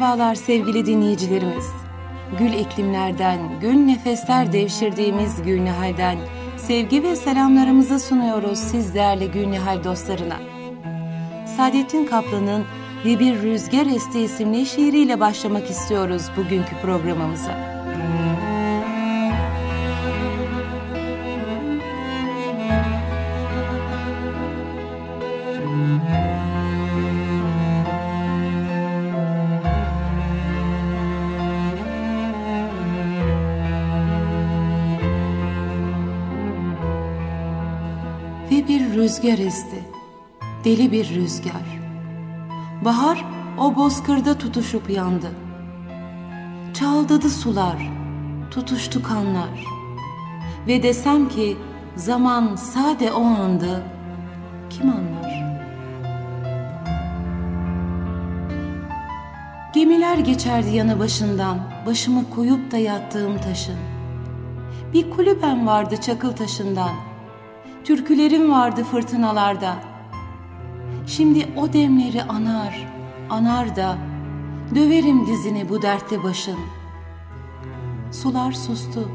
Merhabalar sevgili dinleyicilerimiz. Gül iklimlerden, gül nefesler devşirdiğimiz Gülnihal'den sevgi ve selamlarımızı sunuyoruz siz değerli Gülnihal dostlarına. Saadettin Kaplan'ın Ve Bir Rüzgar Esti isimli şiiriyle başlamak istiyoruz bugünkü programımıza. Rüzgar esti, deli bir rüzgar. Bahar o bozkırda tutuşup yandı. Çağıldadı sular, tutuştu kanlar. Ve desem ki zaman sade o andı, kim anlar? Gemiler geçerdi yanı başından, başımı koyup da yattığım taşın. Bir kulübem vardı çakıl taşından, türkülerim vardı fırtınalarda. Şimdi o demleri anar, anar da döverim dizini bu dertte başın. Sular sustu,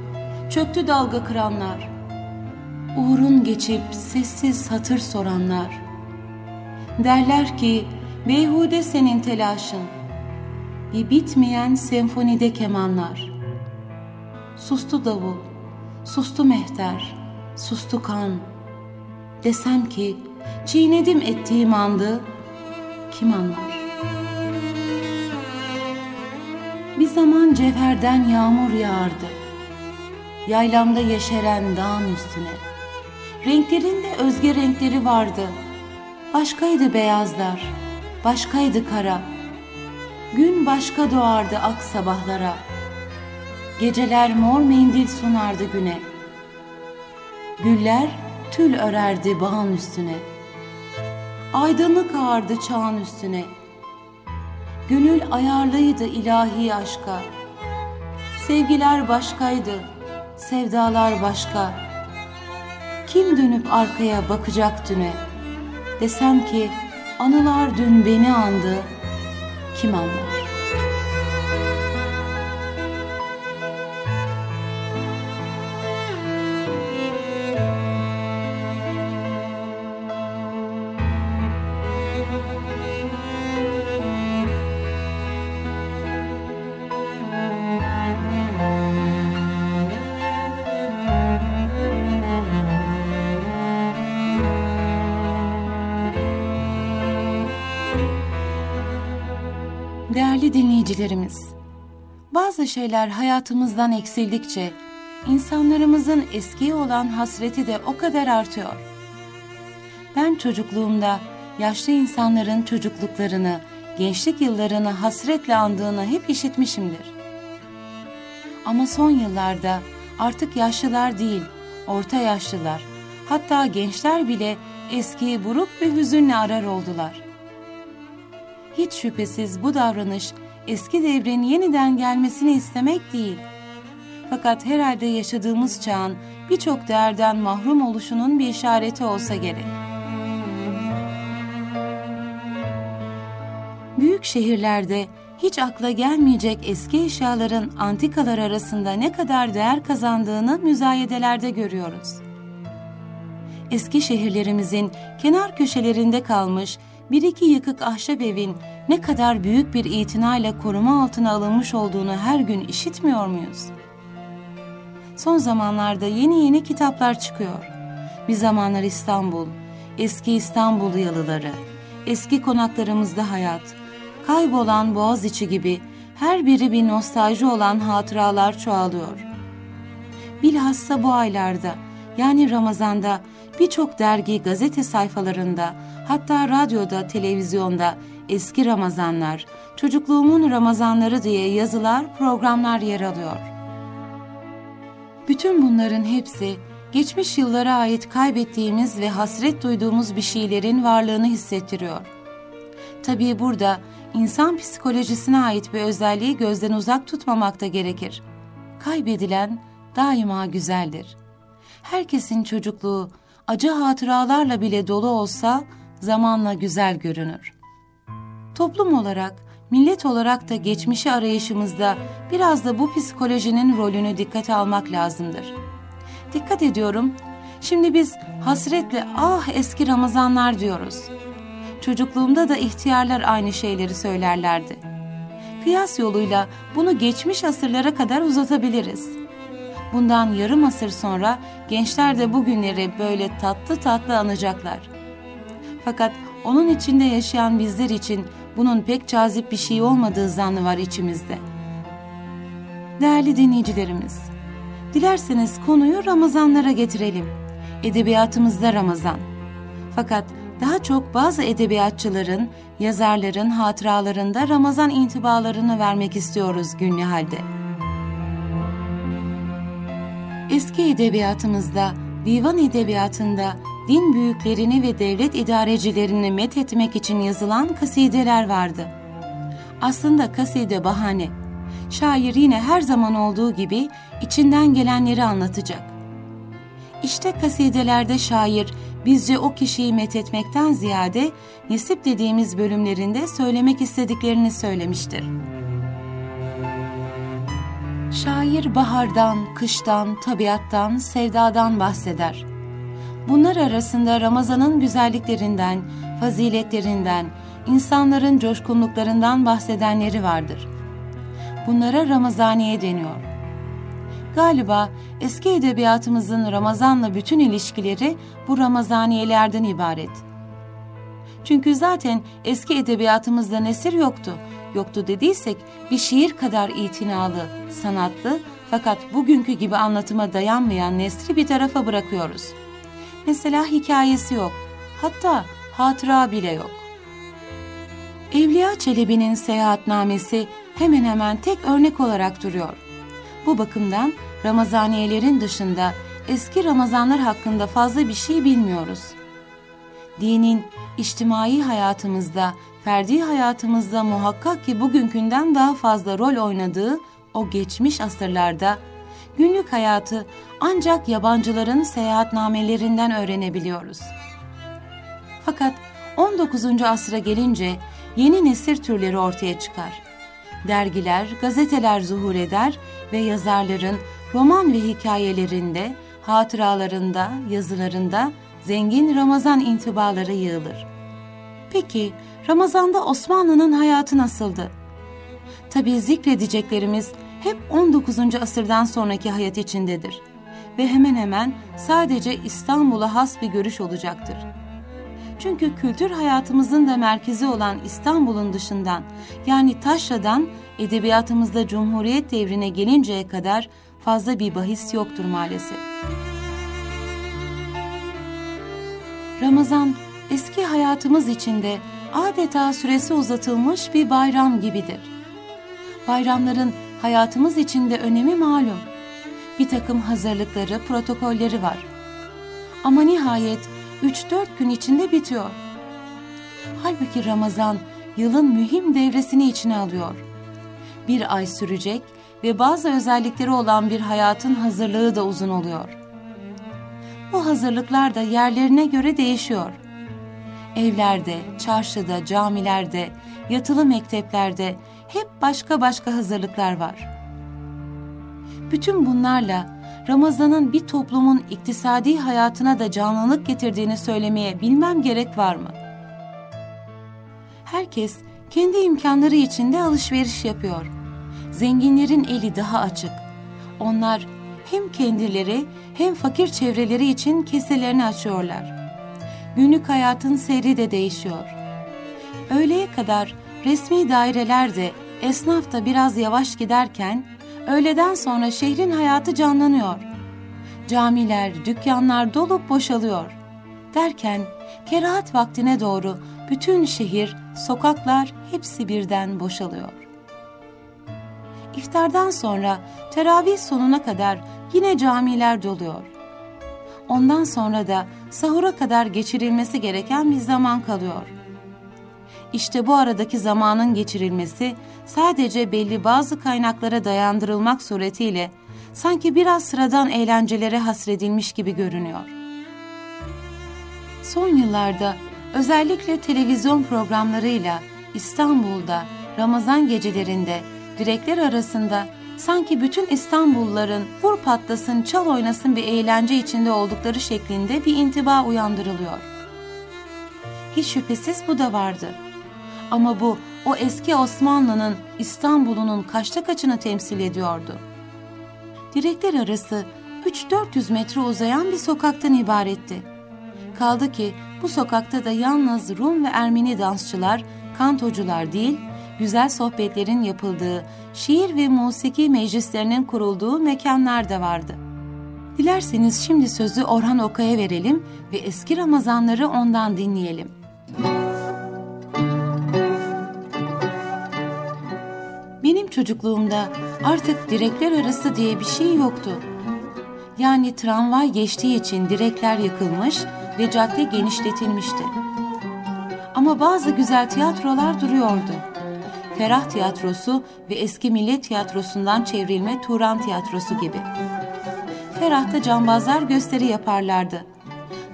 çöktü dalga kıranlar. Uğrun geçip sessiz hatır soranlar. Derler ki beyhude senin telaşın. Bir bitmeyen senfonide kemanlar. Sustu davul, sustu mehter, sustu kan.'' Desem ki çiğnedim ettiğim andı kim anlar? Bir zaman cevherden yağmur yağardı. Yaylamda yeşeren dağın üstüne. Renklerinde özge renkleri vardı. Başkaydı beyazlar, başkaydı kara. Gün başka doğardı ak sabahlara. Geceler mor mendil sunardı güne. Güller tül örerdi bağın üstüne. Aydınlık ağardı çağın üstüne. Gönül ayarlıydı ilahi aşka. Sevgiler başkaydı, sevdalar başka. Kim dönüp arkaya bakacak düne? Desem ki anılar dün beni andı, kim anlar? Dinleyicilerimiz, bazı şeyler hayatımızdan eksildikçe insanlarımızın eskiye olan hasreti de o kadar artıyor. Ben çocukluğumda yaşlı insanların çocukluklarını, gençlik yıllarını hasretle andığını hep işitmişimdir. Ama son yıllarda artık yaşlılar değil, orta yaşlılar, hatta gençler bile eskiyi buruk bir hüzünle arar oldular. Hiç şüphesiz bu davranış eski devrin yeniden gelmesini istemek değil. Fakat herhalde yaşadığımız çağın birçok değerden mahrum oluşunun bir işareti olsa gerek. Büyük şehirlerde hiç akla gelmeyecek eski eşyaların antikalar arasında ne kadar değer kazandığını müzayedelerde görüyoruz. Eski şehirlerimizin kenar köşelerinde kalmış bir iki yıkık ahşap evin ne kadar büyük bir itinayla koruma altına alınmış olduğunu her gün işitmiyor muyuz? Son zamanlarda yeni yeni kitaplar çıkıyor. Bir zamanlar İstanbul, eski İstanbul yalıları, eski konaklarımızda hayat, kaybolan Boğaziçi gibi her biri bir nostalji olan hatıralar çoğalıyor. Bilhassa bu aylarda yani Ramazan'da birçok dergi, gazete sayfalarında, hatta radyoda, televizyonda eski Ramazanlar, çocukluğumun Ramazanları diye yazılar, programlar yer alıyor. Bütün bunların hepsi geçmiş yıllara ait kaybettiğimiz ve hasret duyduğumuz bir şeylerin varlığını hissettiriyor. Tabii burada insan psikolojisine ait bir özelliği gözden uzak tutmamak da gerekir. Kaybedilen daima güzeldir. Herkesin çocukluğu acı hatıralarla bile dolu olsa zamanla güzel görünür. Toplum olarak millet olarak da geçmişi arayışımızda biraz da bu psikolojinin rolünü dikkate almak lazımdır. Dikkat ediyorum, şimdi biz hasretle ah eski Ramazanlar diyoruz. Çocukluğumda da ihtiyarlar aynı şeyleri söylerlerdi. Kıyas yoluyla bunu geçmiş asırlara kadar uzatabiliriz. Bundan yarım asır sonra gençler de bu günleri böyle tatlı tatlı anacaklar. Fakat onun içinde yaşayan bizler için bunun pek cazip bir şey olmadığı zannı var içimizde. Değerli dinleyicilerimiz, dilerseniz konuyu Ramazanlara getirelim. Edebiyatımızda Ramazan. Fakat daha çok bazı edebiyatçıların, yazarların hatıralarında Ramazan intibalarını vermek istiyoruz günlü halde. Eski edebiyatımızda, divan edebiyatında din büyüklerini ve devlet idarecilerini met etmek için yazılan kasideler vardı. Aslında kaside bahane. Şair yine her zaman olduğu gibi içinden gelenleri anlatacak. İşte kasidelerde şair bizce o kişiyi met etmekten ziyade nesip dediğimiz bölümlerinde söylemek istediklerini söylemiştir. Şair bahardan, kıştan, tabiattan, sevdadan bahseder. Bunlar arasında Ramazan'ın güzelliklerinden, faziletlerinden, insanların coşkunluklarından bahsedenleri vardır. Bunlara Ramazaniye deniyor. Galiba eski edebiyatımızın Ramazan'la bütün ilişkileri bu Ramazaniyelerden ibaret. Çünkü zaten eski edebiyatımızda nesir yoktu. Yoktu dediysek bir şiir kadar itinalı, sanatlı fakat bugünkü gibi anlatıma dayanmayan nesri bir tarafa bırakıyoruz. Mesela hikayesi yok. Hatta hatıra bile yok. Evliya Çelebi'nin seyahatnamesi hemen hemen tek örnek olarak duruyor. Bu bakımdan Ramazaniyelerin dışında eski Ramazanlar hakkında fazla bir şey bilmiyoruz. Dinin içtimai hayatımızda, ferdi hayatımızda muhakkak ki bugünkünden daha fazla rol oynadığı o geçmiş asırlarda günlük hayatı ancak yabancıların seyahatnamelerinden öğrenebiliyoruz. Fakat 19. asra gelince yeni nesil türleri ortaya çıkar. Dergiler, gazeteler zuhur eder ve yazarların roman ve hikayelerinde, hatıralarında, yazılarında zengin Ramazan intibaları yığılır. Peki Ramazan'da Osmanlı'nın hayatı nasıldı? Tabii zikredeceklerimiz hep 19. asırdan sonraki hayat içindedir ve hemen hemen sadece İstanbul'a has bir görüş olacaktır. Çünkü kültür hayatımızın da merkezi olan İstanbul'un dışından yani Taşra'dan edebiyatımızda Cumhuriyet devrine gelinceye kadar fazla bir bahis yoktur maalesef. Ramazan eski hayatımız içinde adeta süresi uzatılmış bir bayram gibidir. Bayramların hayatımız içinde önemi malum. Bir takım hazırlıkları, protokolleri var. Ama nihayet 3-4 gün içinde bitiyor. Halbuki Ramazan yılın mühim devresini içine alıyor. Bir ay sürecek ve bazı özellikleri olan bir hayatın hazırlığı da uzun oluyor. Bu hazırlıklar da yerlerine göre değişiyor. Evlerde, çarşıda, camilerde, yatılı mekteplerde hep başka başka hazırlıklar var. Bütün bunlarla Ramazan'ın bir toplumun iktisadi hayatına da canlılık getirdiğini söylemeye bilmem gerek var mı? Herkes kendi imkanları içinde alışveriş yapıyor. Zenginlerin eli daha açık. Onlar hem kendileri hem fakir çevreleri için keselerini açıyorlar. Günlük hayatın seyri de değişiyor. Öğleye kadar resmi daireler de esnaf da biraz yavaş giderken öğleden sonra şehrin hayatı canlanıyor. Camiler, dükkanlar dolup boşalıyor. Derken kerahat vaktine doğru bütün şehir, sokaklar hepsi birden boşalıyor. İftardan sonra teravih sonuna kadar yine camiler doluyor. Ondan sonra da sahura kadar geçirilmesi gereken bir zaman kalıyor. İşte bu aradaki zamanın geçirilmesi sadece belli bazı kaynaklara dayandırılmak suretiyle sanki biraz sıradan eğlencelere hasredilmiş gibi görünüyor. Son yıllarda özellikle televizyon programlarıyla İstanbul'da Ramazan gecelerinde direkler arasında sanki bütün İstanbulluların vur patlasın, çal oynasın bir eğlence içinde oldukları şeklinde bir intiba uyandırılıyor. Hiç şüphesiz bu da vardı. Ama bu o eski Osmanlı'nın İstanbul'unun kaçta kaçını temsil ediyordu. Direkler arası 3-400 metre uzayan bir sokaktan ibaretti. Kaldı ki bu sokakta da yalnız Rum ve Ermeni dansçılar, kantocular değil, güzel sohbetlerin yapıldığı, şiir ve musiki meclislerinin kurulduğu mekanlar da vardı. Dilerseniz şimdi sözü Orhan Okay'a verelim ve eski Ramazanları ondan dinleyelim. Benim çocukluğumda artık direkler arası diye bir şey yoktu. Yani tramvay geçtiği için direkler yıkılmış ve cadde genişletilmişti. Ama bazı güzel tiyatrolar duruyordu. Ferah Tiyatrosu ve Eski Millet Tiyatrosu'ndan çevrilme Turan Tiyatrosu gibi. Ferah'ta cambazlar gösteri yaparlardı.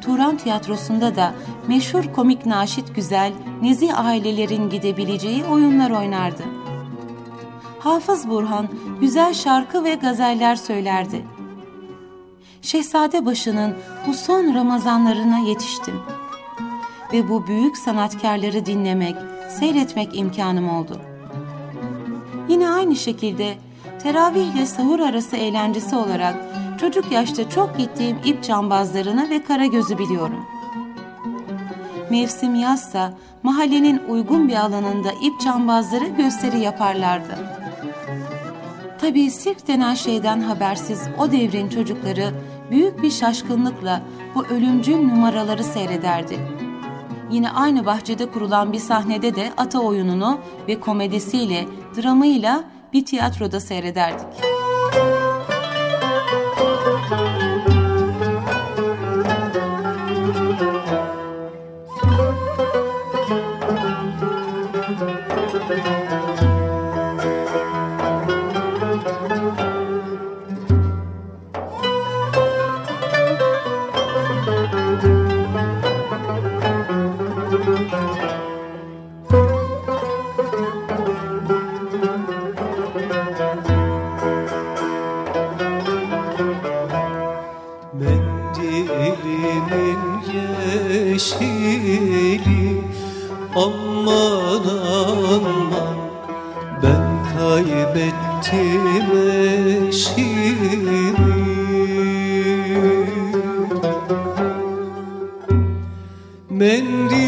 Turan Tiyatrosu'nda da meşhur komik Naşit Güzel, nezi ailelerin gidebileceği oyunlar oynardı. Hafız Burhan güzel şarkı ve gazeller söylerdi. Şehzade başının bu son Ramazanlarına yetiştim. Ve bu büyük sanatkarları dinlemek, seyretmek imkanım oldu. Yine aynı şekilde teravih ile sahur arası eğlencesi olarak çocuk yaşta çok gittiğim ip cambazlarını ve karagözü biliyorum. Mevsim yazsa mahallenin uygun bir alanında ip cambazları gösteri yaparlardı. Tabii sirk denen şeyden habersiz o devrin çocukları büyük bir şaşkınlıkla bu ölümcül numaraları seyrederdi. Yine aynı bahçede kurulan bir sahnede de ata oyununu ve komedisiyle, dramıyla bir tiyatroda seyrederdik. mending.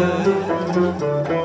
Yeah.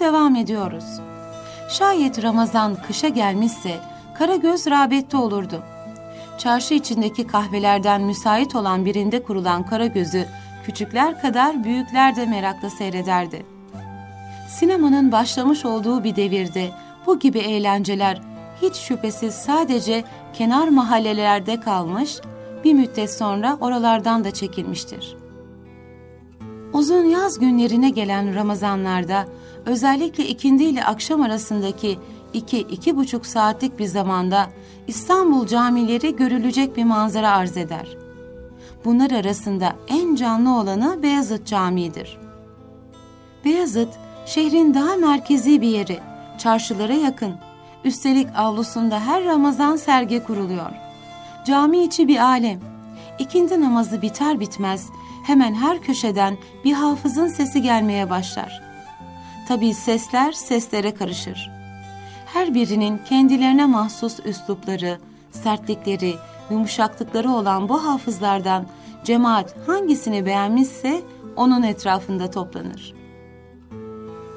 Devam ediyoruz. Şayet Ramazan kışa gelmişse Karagöz rağbette olurdu. Çarşı içindeki kahvelerden müsait olan birinde kurulan Karagöz'ü küçükler kadar büyükler de merakla seyrederdi. Sinemanın başlamış olduğu bir devirde bu gibi eğlenceler hiç şüphesiz sadece kenar mahallelerde kalmış, bir müddet sonra oralardan da çekilmiştir. Uzun yaz günlerine gelen Ramazanlarda özellikle ikindi ile akşam arasındaki iki iki buçuk saatlik bir zamanda İstanbul camileri görülecek bir manzara arz eder. Bunlar arasında en canlı olanı Beyazıt Camii'dir. Beyazıt, şehrin daha merkezi bir yeri, çarşılara yakın. Üstelik avlusunda her Ramazan sergi kuruluyor. Cami içi bir alem. İkindi namazı biter bitmez hemen her köşeden bir hafızın sesi gelmeye başlar. Tabii sesler seslere karışır. Her birinin kendilerine mahsus üslupları, sertlikleri, yumuşaklıkları olan bu hafızlardan cemaat hangisini beğenmişse onun etrafında toplanır.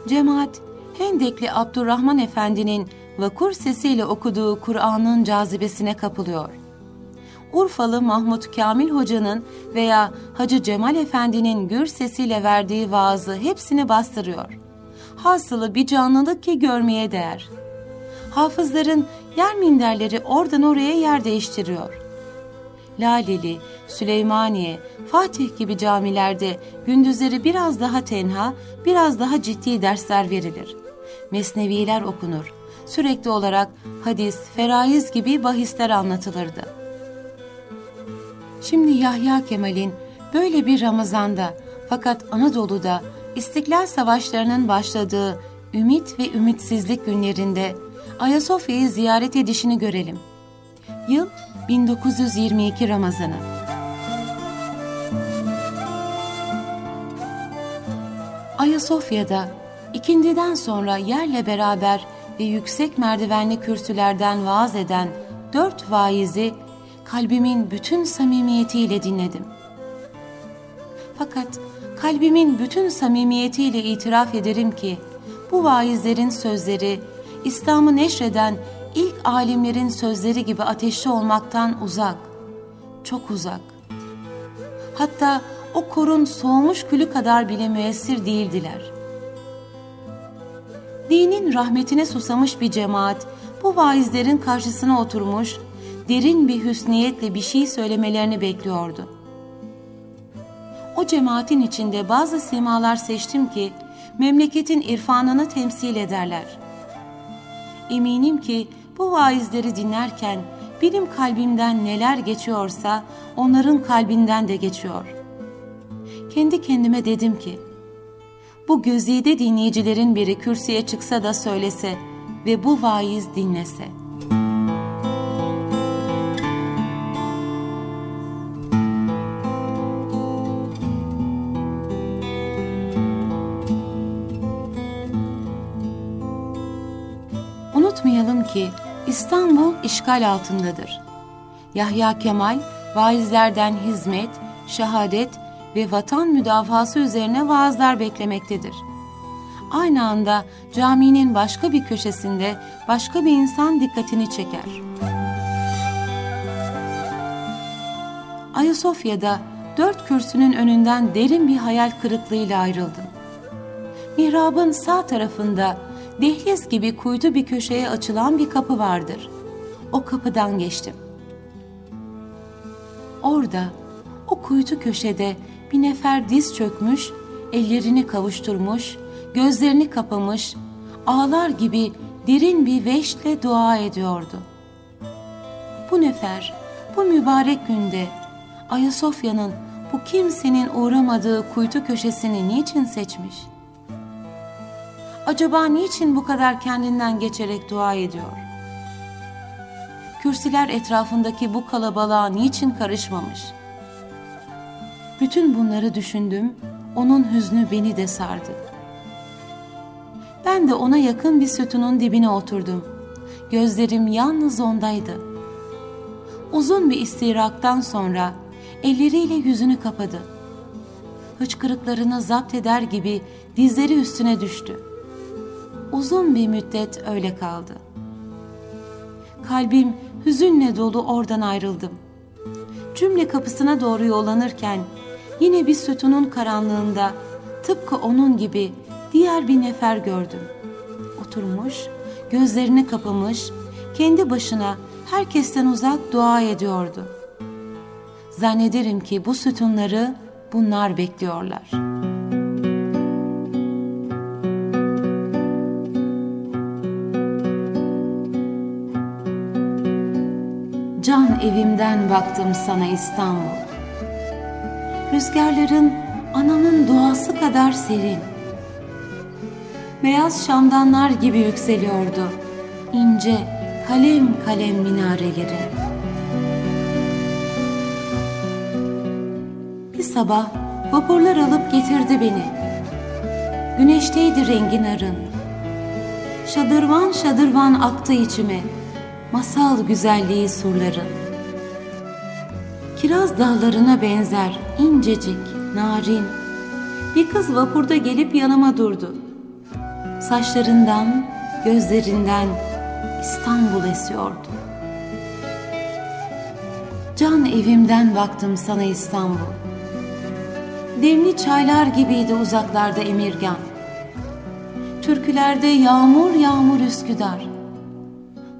Cemaat, Hendekli Abdurrahman Efendi'nin vakur sesiyle okuduğu Kur'an'ın cazibesine kapılıyor. Urfalı Mahmut Kamil Hoca'nın veya Hacı Cemal Efendi'nin gür sesiyle verdiği vaazı hepsini bastırıyor. Hasılı bir canlılık ki görmeye değer. Hafızların yer minderleri oradan oraya yer değiştiriyor. Laleli, Süleymaniye, Fatih gibi camilerde gündüzleri biraz daha tenha, biraz daha ciddi dersler verilir. Mesneviler okunur. Sürekli olarak hadis, feraiz gibi bahisler anlatılırdı. Şimdi Yahya Kemal'in böyle bir Ramazan'da fakat Anadolu'da İstiklal Savaşları'nın başladığı ümit ve ümitsizlik günlerinde Ayasofya'yı ziyaret edişini görelim. Yıl 1922 Ramazanı. Ayasofya'da ikindiden sonra yerle beraber ve yüksek merdivenli kürsülerden vaaz eden dört vaizi kalbimin bütün samimiyetiyle dinledim. Fakat kalbimin bütün samimiyetiyle itiraf ederim ki bu vaizlerin sözleri İslam'ı neşreden ilk alimlerin sözleri gibi ateşli olmaktan uzak, çok uzak. Hatta o korun soğumuş külü kadar bile müessir değildiler. Dinin rahmetine susamış bir cemaat bu vaizlerin karşısına oturmuş, derin bir hüsniyetle bir şey söylemelerini bekliyordu. O cemaatin içinde bazı simalar seçtim ki memleketin irfanını temsil ederler. Eminim ki bu vaizleri dinlerken benim kalbimden neler geçiyorsa onların kalbinden de geçiyor. Kendi kendime dedim ki, bu gözide dinleyicilerin biri kürsüye çıksa da söylese ve bu vaiz dinlese. Ki İstanbul işgal altındadır. Yahya Kemal vaizlerden hizmet, şehadet ve vatan müdafası üzerine vaazlar beklemektedir. Aynı anda caminin başka bir köşesinde başka bir insan dikkatini çeker. Ayasofya'da dört kürsünün önünden derin bir hayal kırıklığıyla ayrıldım. Mihrabın sağ tarafında dehliz gibi kuytu bir köşeye açılan bir kapı vardır. O kapıdan geçtim. Orada, o kuytu köşede bir nefer diz çökmüş, ellerini kavuşturmuş, gözlerini kapamış, ağlar gibi derin bir veşle dua ediyordu. Bu nefer, bu mübarek günde Ayasofya'nın bu kimsenin uğramadığı kuytu köşesini niçin seçmiş? Acaba niçin bu kadar kendinden geçerek dua ediyor? Kürsüler etrafındaki bu kalabalığa niçin karışmamış?'' Bütün bunları düşündüm, onun hüznü beni de sardı. Ben de ona yakın bir sütunun dibine oturdum. Gözlerim yalnız ondaydı. Uzun bir istiraktan sonra elleriyle yüzünü kapadı. Hıçkırıklarını zapt eder gibi dizleri üstüne düştü. Uzun bir müddet öyle kaldı. Kalbim hüzünle dolu oradan ayrıldım. Cümle kapısına doğru yollanırken yine bir sütunun karanlığında tıpkı onun gibi diğer bir nefer gördüm. Oturmuş, gözlerini kapamış, kendi başına herkesten uzak dua ediyordu. Zannederim ki bu sütunları bunlar bekliyorlar. Can evimden baktım sana İstanbul rüzgarların anamın duası kadar serin. Beyaz şamdanlar gibi yükseliyordu ince kalem kalem minareleri. Bir sabah vapurlar alıp getirdi beni. Güneşteydi rengin arın. Şadırvan şadırvan aktı içime masal güzelliği surların kiraz dallarına benzer incecik, narin. Bir kız vapurda gelip yanıma durdu. Saçlarından, gözlerinden İstanbul esiyordu. Can evimden baktım sana İstanbul. Demli çaylar gibiydi uzaklarda Emirgan. Türkülerde yağmur yağmur Üsküdar.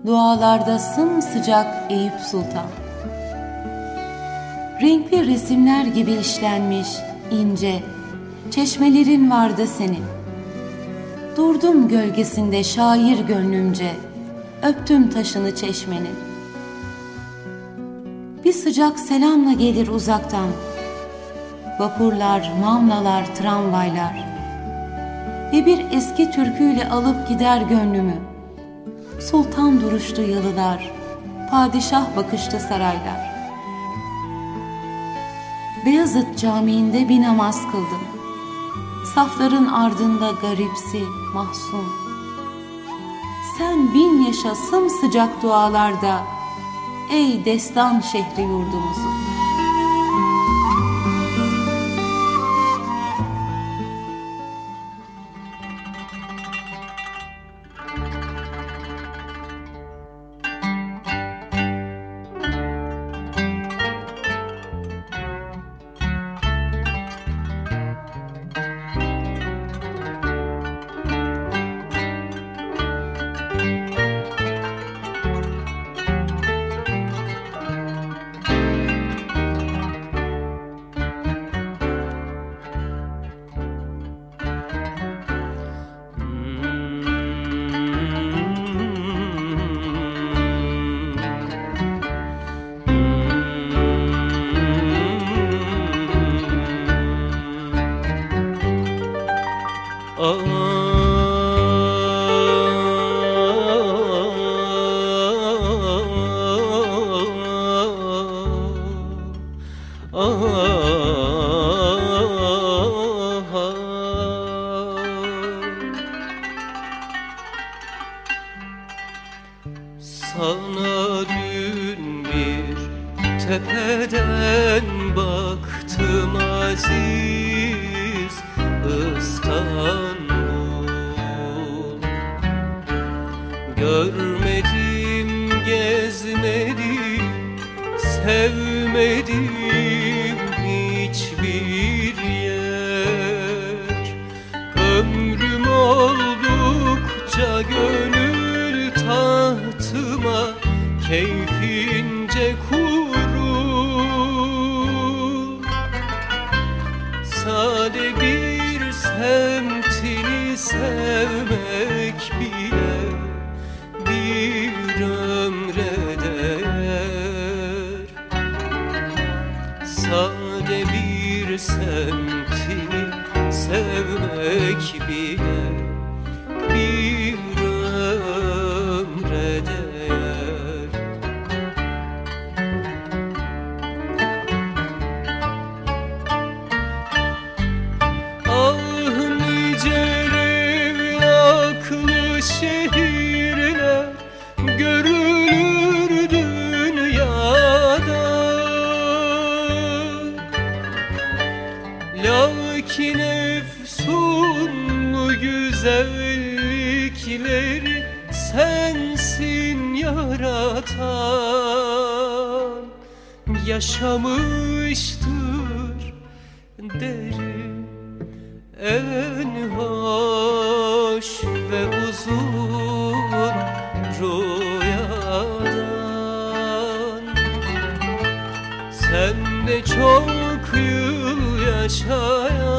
Dualarda sımsıcak Eyüp Sultan renkli resimler gibi işlenmiş, ince, çeşmelerin vardı senin. Durdum gölgesinde şair gönlümce, öptüm taşını çeşmenin. Bir sıcak selamla gelir uzaktan, vapurlar, mamlalar, tramvaylar ve bir eski türküyle alıp gider gönlümü. Sultan duruştu yalılar, padişah bakıştı saraylar. Beyazıt Camii'nde bir namaz kıldım. Safların ardında garipsi, mahzun. Sen bin yaşa sımsıcak dualarda, ey destan şehri yurdumuzu. Sevmedim çok yıl yaşayan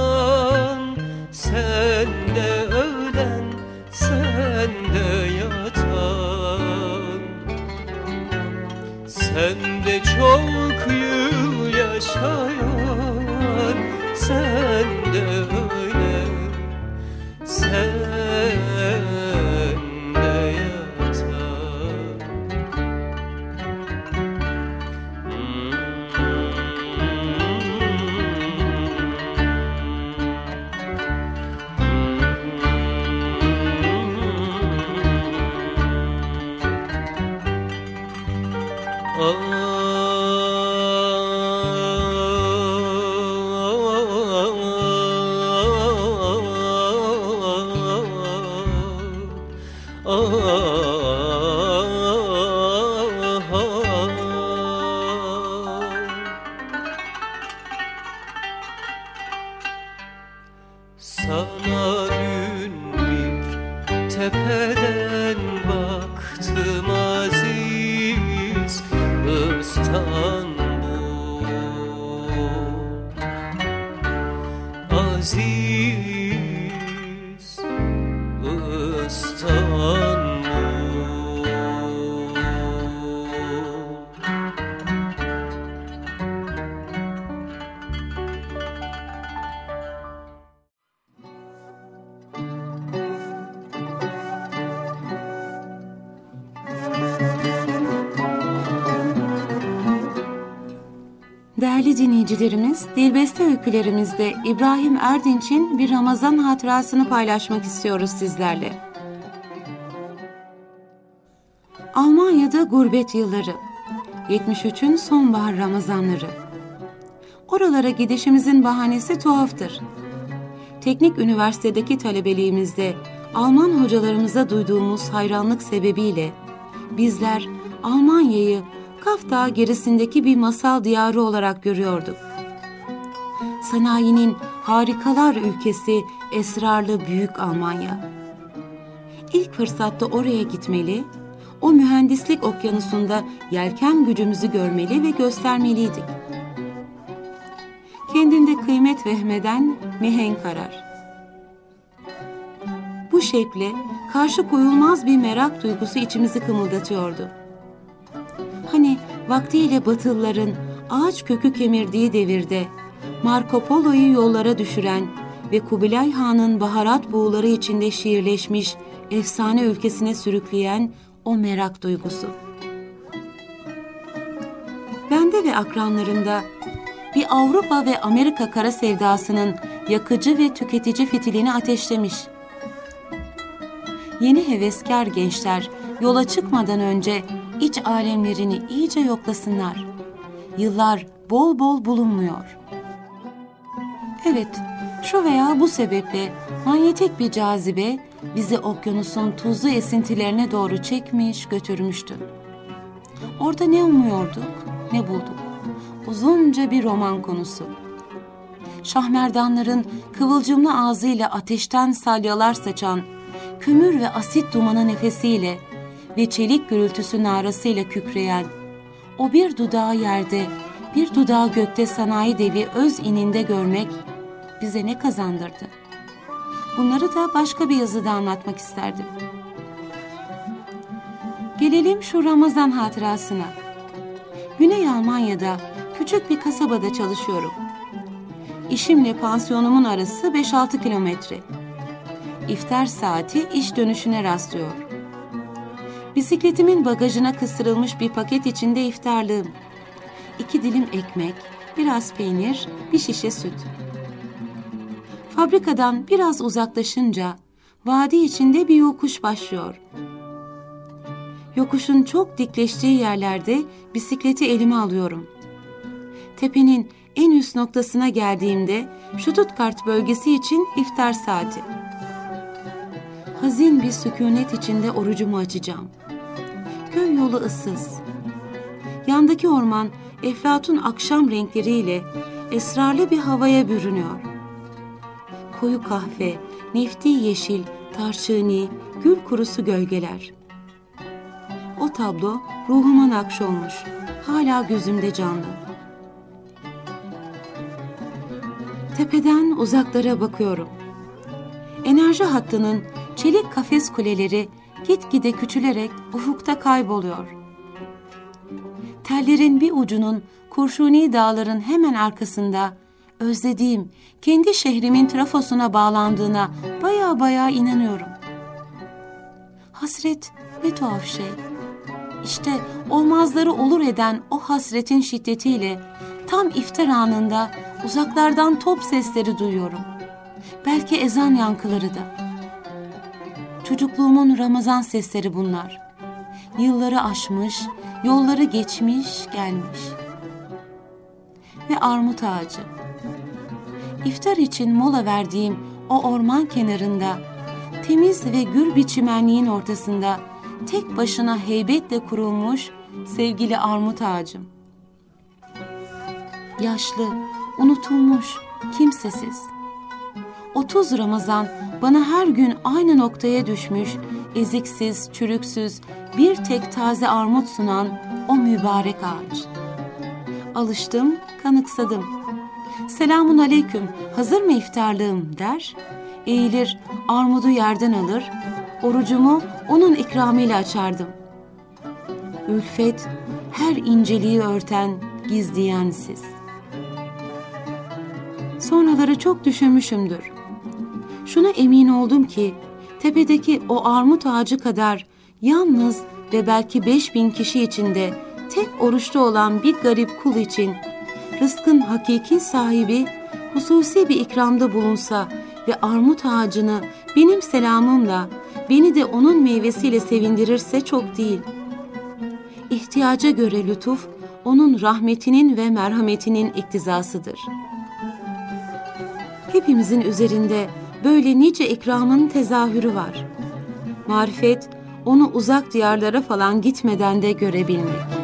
dinleyicilerimiz, Dilbeste öykülerimizde İbrahim Erdinç'in bir Ramazan hatırasını paylaşmak istiyoruz sizlerle. Almanya'da gurbet yılları, 73'ün sonbahar Ramazanları. Oralara gidişimizin bahanesi tuhaftır. Teknik üniversitedeki talebeliğimizde Alman hocalarımıza duyduğumuz hayranlık sebebiyle bizler Almanya'yı Kaf Dağı gerisindeki bir masal diyarı olarak görüyorduk. Sanayinin harikalar ülkesi esrarlı büyük Almanya. İlk fırsatta oraya gitmeli, o mühendislik okyanusunda yelken gücümüzü görmeli ve göstermeliydik. Kendinde kıymet vehmeden mihenk arar. Bu şekle karşı koyulmaz bir merak duygusu içimizi kımıldatıyordu. Vaktiyle Batılıların ağaç kökü kemirdiği devirde Marco Polo'yu yollara düşüren ve Kubilay Han'ın baharat buğuları içinde şiirleşmiş efsane ülkesine sürükleyen o merak duygusu. Bende ve akranlarımda bir Avrupa ve Amerika kara sevdasının yakıcı ve tüketici fitilini ateşlemiş. Yeni heveskar gençler yola çıkmadan önce iç alemlerini iyice yoklasınlar. Yıllar bol bol bulunmuyor. Evet, şu veya bu sebeple manyetik bir cazibe bizi okyanusun tuzlu esintilerine doğru çekmiş, götürmüştü. Orada ne umuyorduk, ne bulduk. Uzunca bir roman konusu. Şahmerdanların kıvılcımlı ağzıyla ateşten salyalar saçan, kömür ve asit dumanı nefesiyle ve çelik gürültüsü narasıyla kükreyen, o bir dudağı yerde, bir dudağı gökte sanayi devi öz ininde görmek bize ne kazandırdı? Bunları da başka bir yazıda anlatmak isterdim. Gelelim şu Ramazan hatırasına. Güney Almanya'da küçük bir kasabada çalışıyorum. İşimle pansiyonumun arası 5-6 kilometre. İftar saati iş dönüşüne rastlıyor. Bisikletimin bagajına kıstırılmış bir paket içinde iftarlığım. İki dilim ekmek, biraz peynir, bir şişe süt. Fabrikadan biraz uzaklaşınca vadi içinde bir yokuş başlıyor. Yokuşun çok dikleştiği yerlerde bisikleti elime alıyorum. Tepenin en üst noktasına geldiğimde Stuttgart bölgesi için iftar saati. Hazin bir sükunet içinde orucumu açacağım. Köy yolu ıssız. Yandaki orman eflatun akşam renkleriyle esrarlı bir havaya bürünüyor. Koyu kahve, nefti yeşil, tarçını, gül kurusu gölgeler. O tablo ruhuma nakş olmuş, hala gözümde canlı. Tepeden uzaklara bakıyorum. Enerji hattının çelik kafes kuleleri gitgide küçülerek ufukta kayboluyor. Tellerin bir ucunun Kurşuni dağların hemen arkasında özlediğim kendi şehrimin trafosuna bağlandığına baya baya inanıyorum. Hasret ne tuhaf şey. İşte olmazları olur eden o hasretin şiddetiyle tam iftar anında uzaklardan top sesleri duyuyorum. Belki ezan yankıları da. Çocukluğumun Ramazan sesleri bunlar. Yılları aşmış, yolları geçmiş, gelmiş. Ve armut ağacı. İftar için mola verdiğim o orman kenarında, temiz ve gür bir çimenliğin ortasında tek başına heybetle kurulmuş sevgili armut ağacım. Yaşlı, unutulmuş, kimsesiz. 30 Ramazan bana her gün aynı noktaya düşmüş, eziksiz, çürüksüz, bir tek taze armut sunan o mübarek ağaç. Alıştım, kanıksadım. Selamun aleyküm, hazır mı iftarlığım der. Eğilir, armudu yerden alır, orucumu onun ikramıyla açardım. Ülfet, her inceliği örten, gizleyen siz. Sonraları çok düşünmüşümdür. Şuna emin oldum ki tepedeki o armut ağacı kadar yalnız ve belki beş bin kişi içinde tek oruçta olan bir garip kul için rızkın hakiki sahibi hususi bir ikramda bulunsa ve armut ağacını benim selamımla beni de onun meyvesiyle sevindirirse çok değil. İhtiyaca göre lütuf onun rahmetinin ve merhametinin iktizasıdır. Hepimizin üzerinde böyle nice ikramın tezahürü var. Marifet, onu uzak diyarlara falan gitmeden de görebilmek.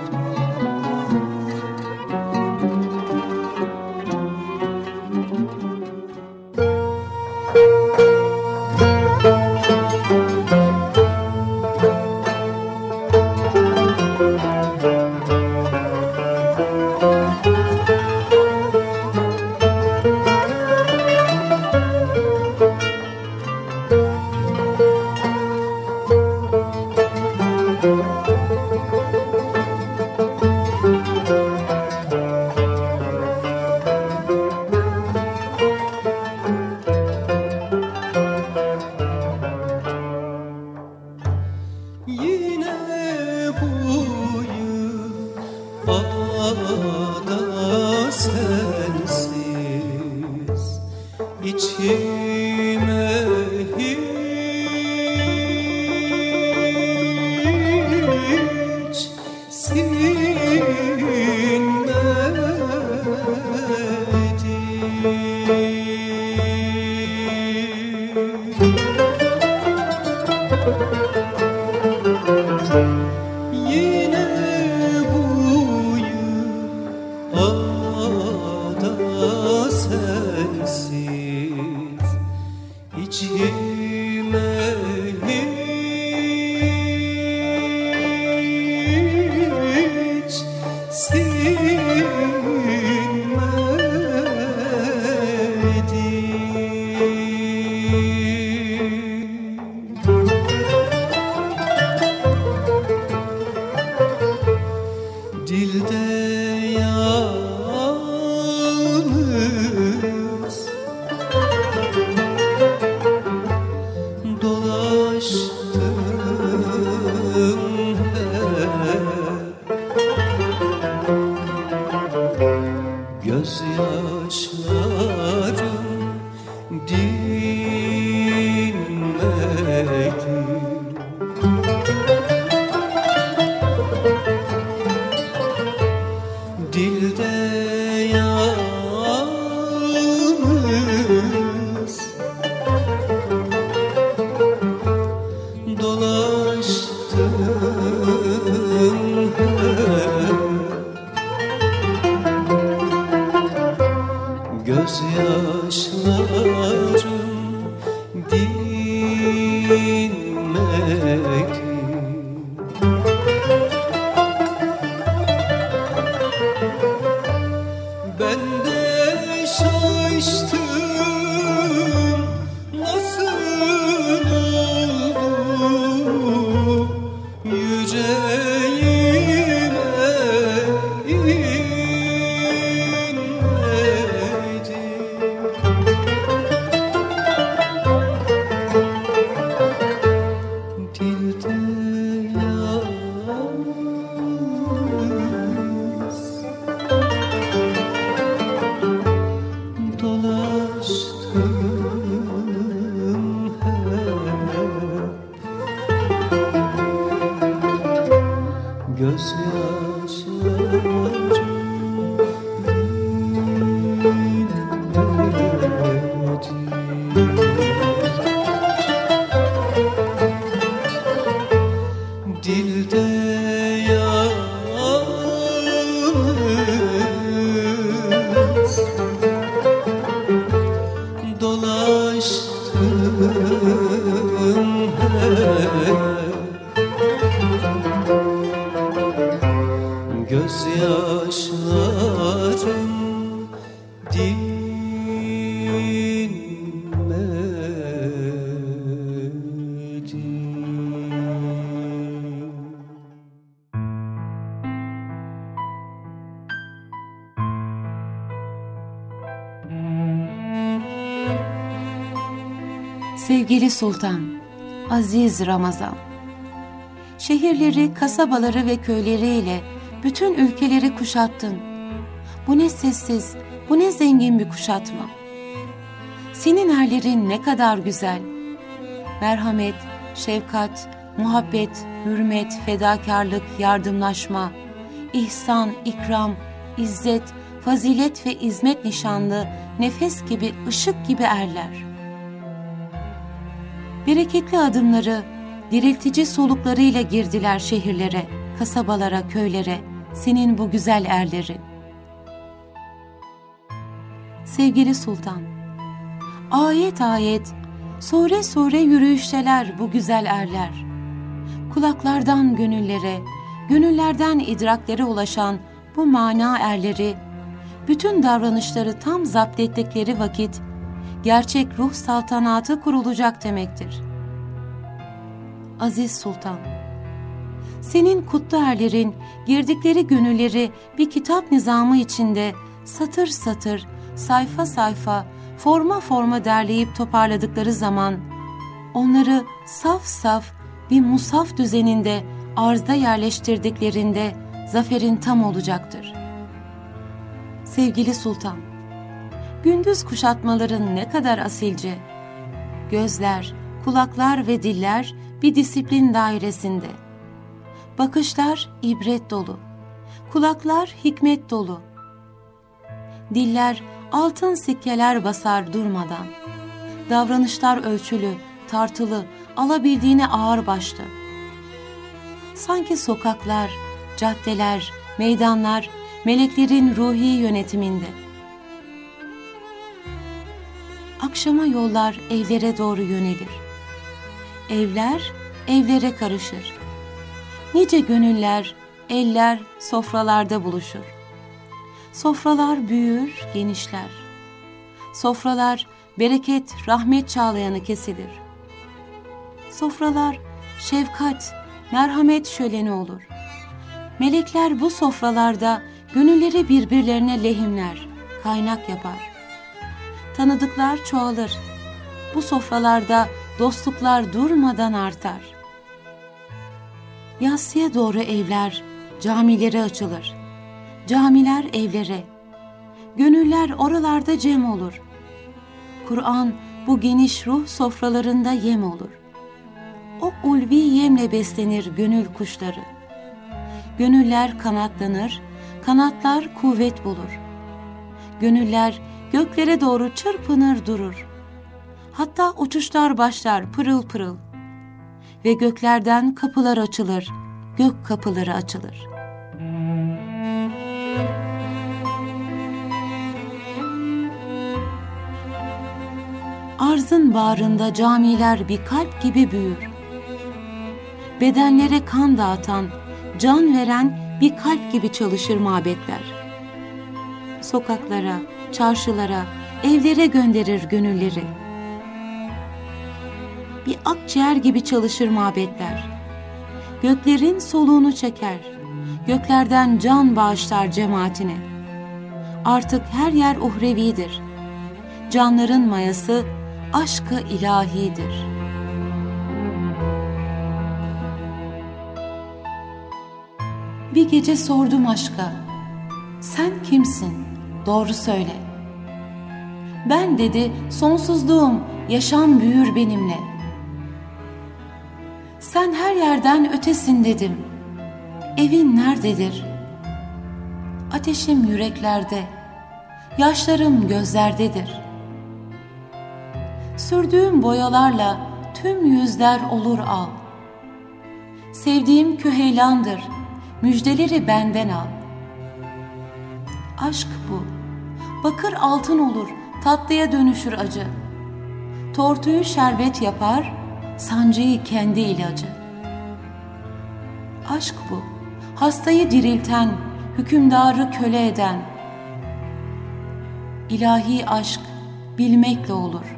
içime Sevgili Sultan, Aziz Ramazan, şehirleri, kasabaları ve köyleriyle bütün ülkeleri kuşattın. Bu ne sessiz, bu ne zengin bir kuşatma. Senin erlerin ne kadar güzel. Merhamet, şefkat, muhabbet, hürmet, fedakarlık, yardımlaşma, ihsan, ikram, izzet, fazilet ve izmet nişanlı, nefes gibi, ışık gibi erler bereketli adımları, diriltici soluklarıyla girdiler şehirlere, kasabalara, köylere, senin bu güzel erleri. Sevgili Sultan, ayet ayet, sure sure yürüyüşteler bu güzel erler. Kulaklardan gönüllere, gönüllerden idraklere ulaşan bu mana erleri, bütün davranışları tam zapt ettikleri vakit gerçek ruh saltanatı kurulacak demektir. Aziz Sultan, senin kutlu erlerin girdikleri gönülleri bir kitap nizamı içinde satır satır, sayfa sayfa, forma forma derleyip toparladıkları zaman onları saf saf bir musaf düzeninde arzda yerleştirdiklerinde zaferin tam olacaktır. Sevgili Sultan, gündüz kuşatmaların ne kadar asilce. Gözler, kulaklar ve diller bir disiplin dairesinde. Bakışlar ibret dolu. Kulaklar hikmet dolu. Diller altın sikkeler basar durmadan. Davranışlar ölçülü, tartılı, alabildiğine ağır başlı. Sanki sokaklar, caddeler, meydanlar meleklerin ruhi yönetiminde.'' Akşama yollar evlere doğru yönelir. Evler evlere karışır. Nice gönüller eller sofralarda buluşur. Sofralar büyür, genişler. Sofralar bereket, rahmet çağlayanı kesilir. Sofralar şefkat, merhamet şöleni olur. Melekler bu sofralarda gönülleri birbirlerine lehimler, kaynak yapar. Tanıdıklar çoğalır. Bu sofralarda dostluklar durmadan artar. Yassıya doğru evler, camileri açılır. Camiler evlere. Gönüller oralarda cem olur. Kur'an bu geniş ruh sofralarında yem olur. O ulvi yemle beslenir gönül kuşları. Gönüller kanatlanır, kanatlar kuvvet bulur. Gönüller göklere doğru çırpınır durur. Hatta uçuşlar başlar pırıl pırıl. Ve göklerden kapılar açılır, gök kapıları açılır. Arzın bağrında camiler bir kalp gibi büyür. Bedenlere kan dağıtan, can veren bir kalp gibi çalışır mabetler. Sokaklara, çarşılara, evlere gönderir gönülleri. Bir akciğer gibi çalışır mabetler. Göklerin soluğunu çeker. Göklerden can bağışlar cemaatine. Artık her yer uhrevidir. Canların mayası aşkı ilahidir. Bir gece sordum aşka, sen kimsin? Doğru söyle. Ben dedi, sonsuzluğum, yaşam büyür benimle. Sen her yerden ötesin dedim. Evin nerededir? Ateşim yüreklerde, yaşlarım gözlerdedir. Sürdüğüm boyalarla tüm yüzler olur al. Sevdiğim küheylandır, müjdeleri benden al. Aşk bu bakır altın olur, tatlıya dönüşür acı. Tortuyu şerbet yapar, sancıyı kendi ilacı. Aşk bu, hastayı dirilten, hükümdarı köle eden. İlahi aşk bilmekle olur.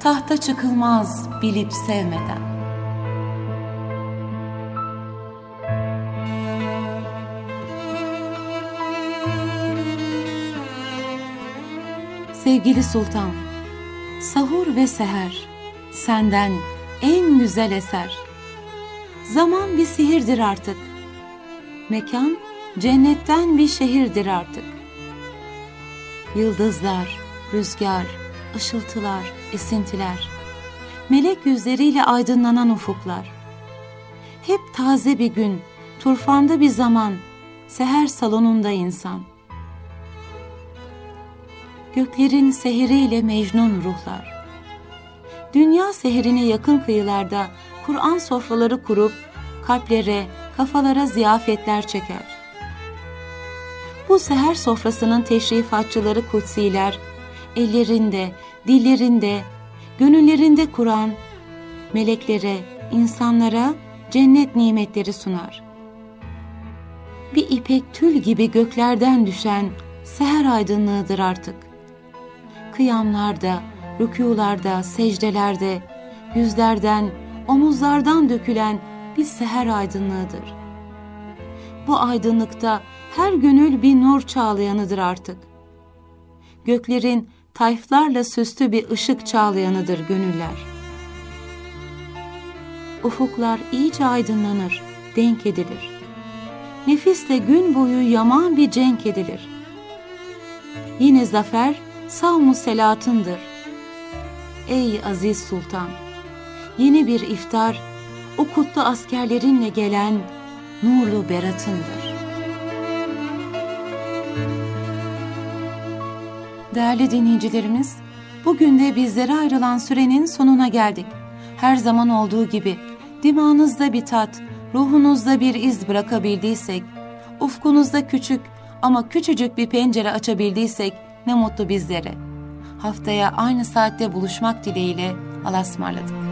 Tahta çıkılmaz bilip sevmeden.'' Sevgili Sultan, sahur ve seher, senden en güzel eser. Zaman bir sihirdir artık. Mekan cennetten bir şehirdir artık. Yıldızlar, rüzgar, ışıltılar, esintiler, melek yüzleriyle aydınlanan ufuklar. Hep taze bir gün, turfanda bir zaman, seher salonunda insan.'' Göklerin seheriyle mecnun ruhlar. Dünya seherine yakın kıyılarda Kur'an sofraları kurup kalplere, kafalara ziyafetler çeker. Bu seher sofrasının teşrifatçıları kutsiler, ellerinde, dillerinde, gönüllerinde Kur'an, meleklere, insanlara cennet nimetleri sunar. Bir ipek tül gibi göklerden düşen seher aydınlığıdır artık kıyamlarda, rükularda, secdelerde, yüzlerden, omuzlardan dökülen bir seher aydınlığıdır. Bu aydınlıkta her gönül bir nur çağlayanıdır artık. Göklerin tayflarla süslü bir ışık çağlayanıdır gönüller. Ufuklar iyice aydınlanır, denk edilir. Nefisle gün boyu yaman bir cenk edilir. Yine zafer savmu selatındır. Ey aziz sultan! Yeni bir iftar, o kutlu askerlerinle gelen nurlu beratındır. Değerli dinleyicilerimiz, bugün de bizlere ayrılan sürenin sonuna geldik. Her zaman olduğu gibi dimağınızda bir tat, ruhunuzda bir iz bırakabildiysek, ufkunuzda küçük ama küçücük bir pencere açabildiysek ne mutlu bizlere. Haftaya aynı saatte buluşmak dileğiyle alasmarladık.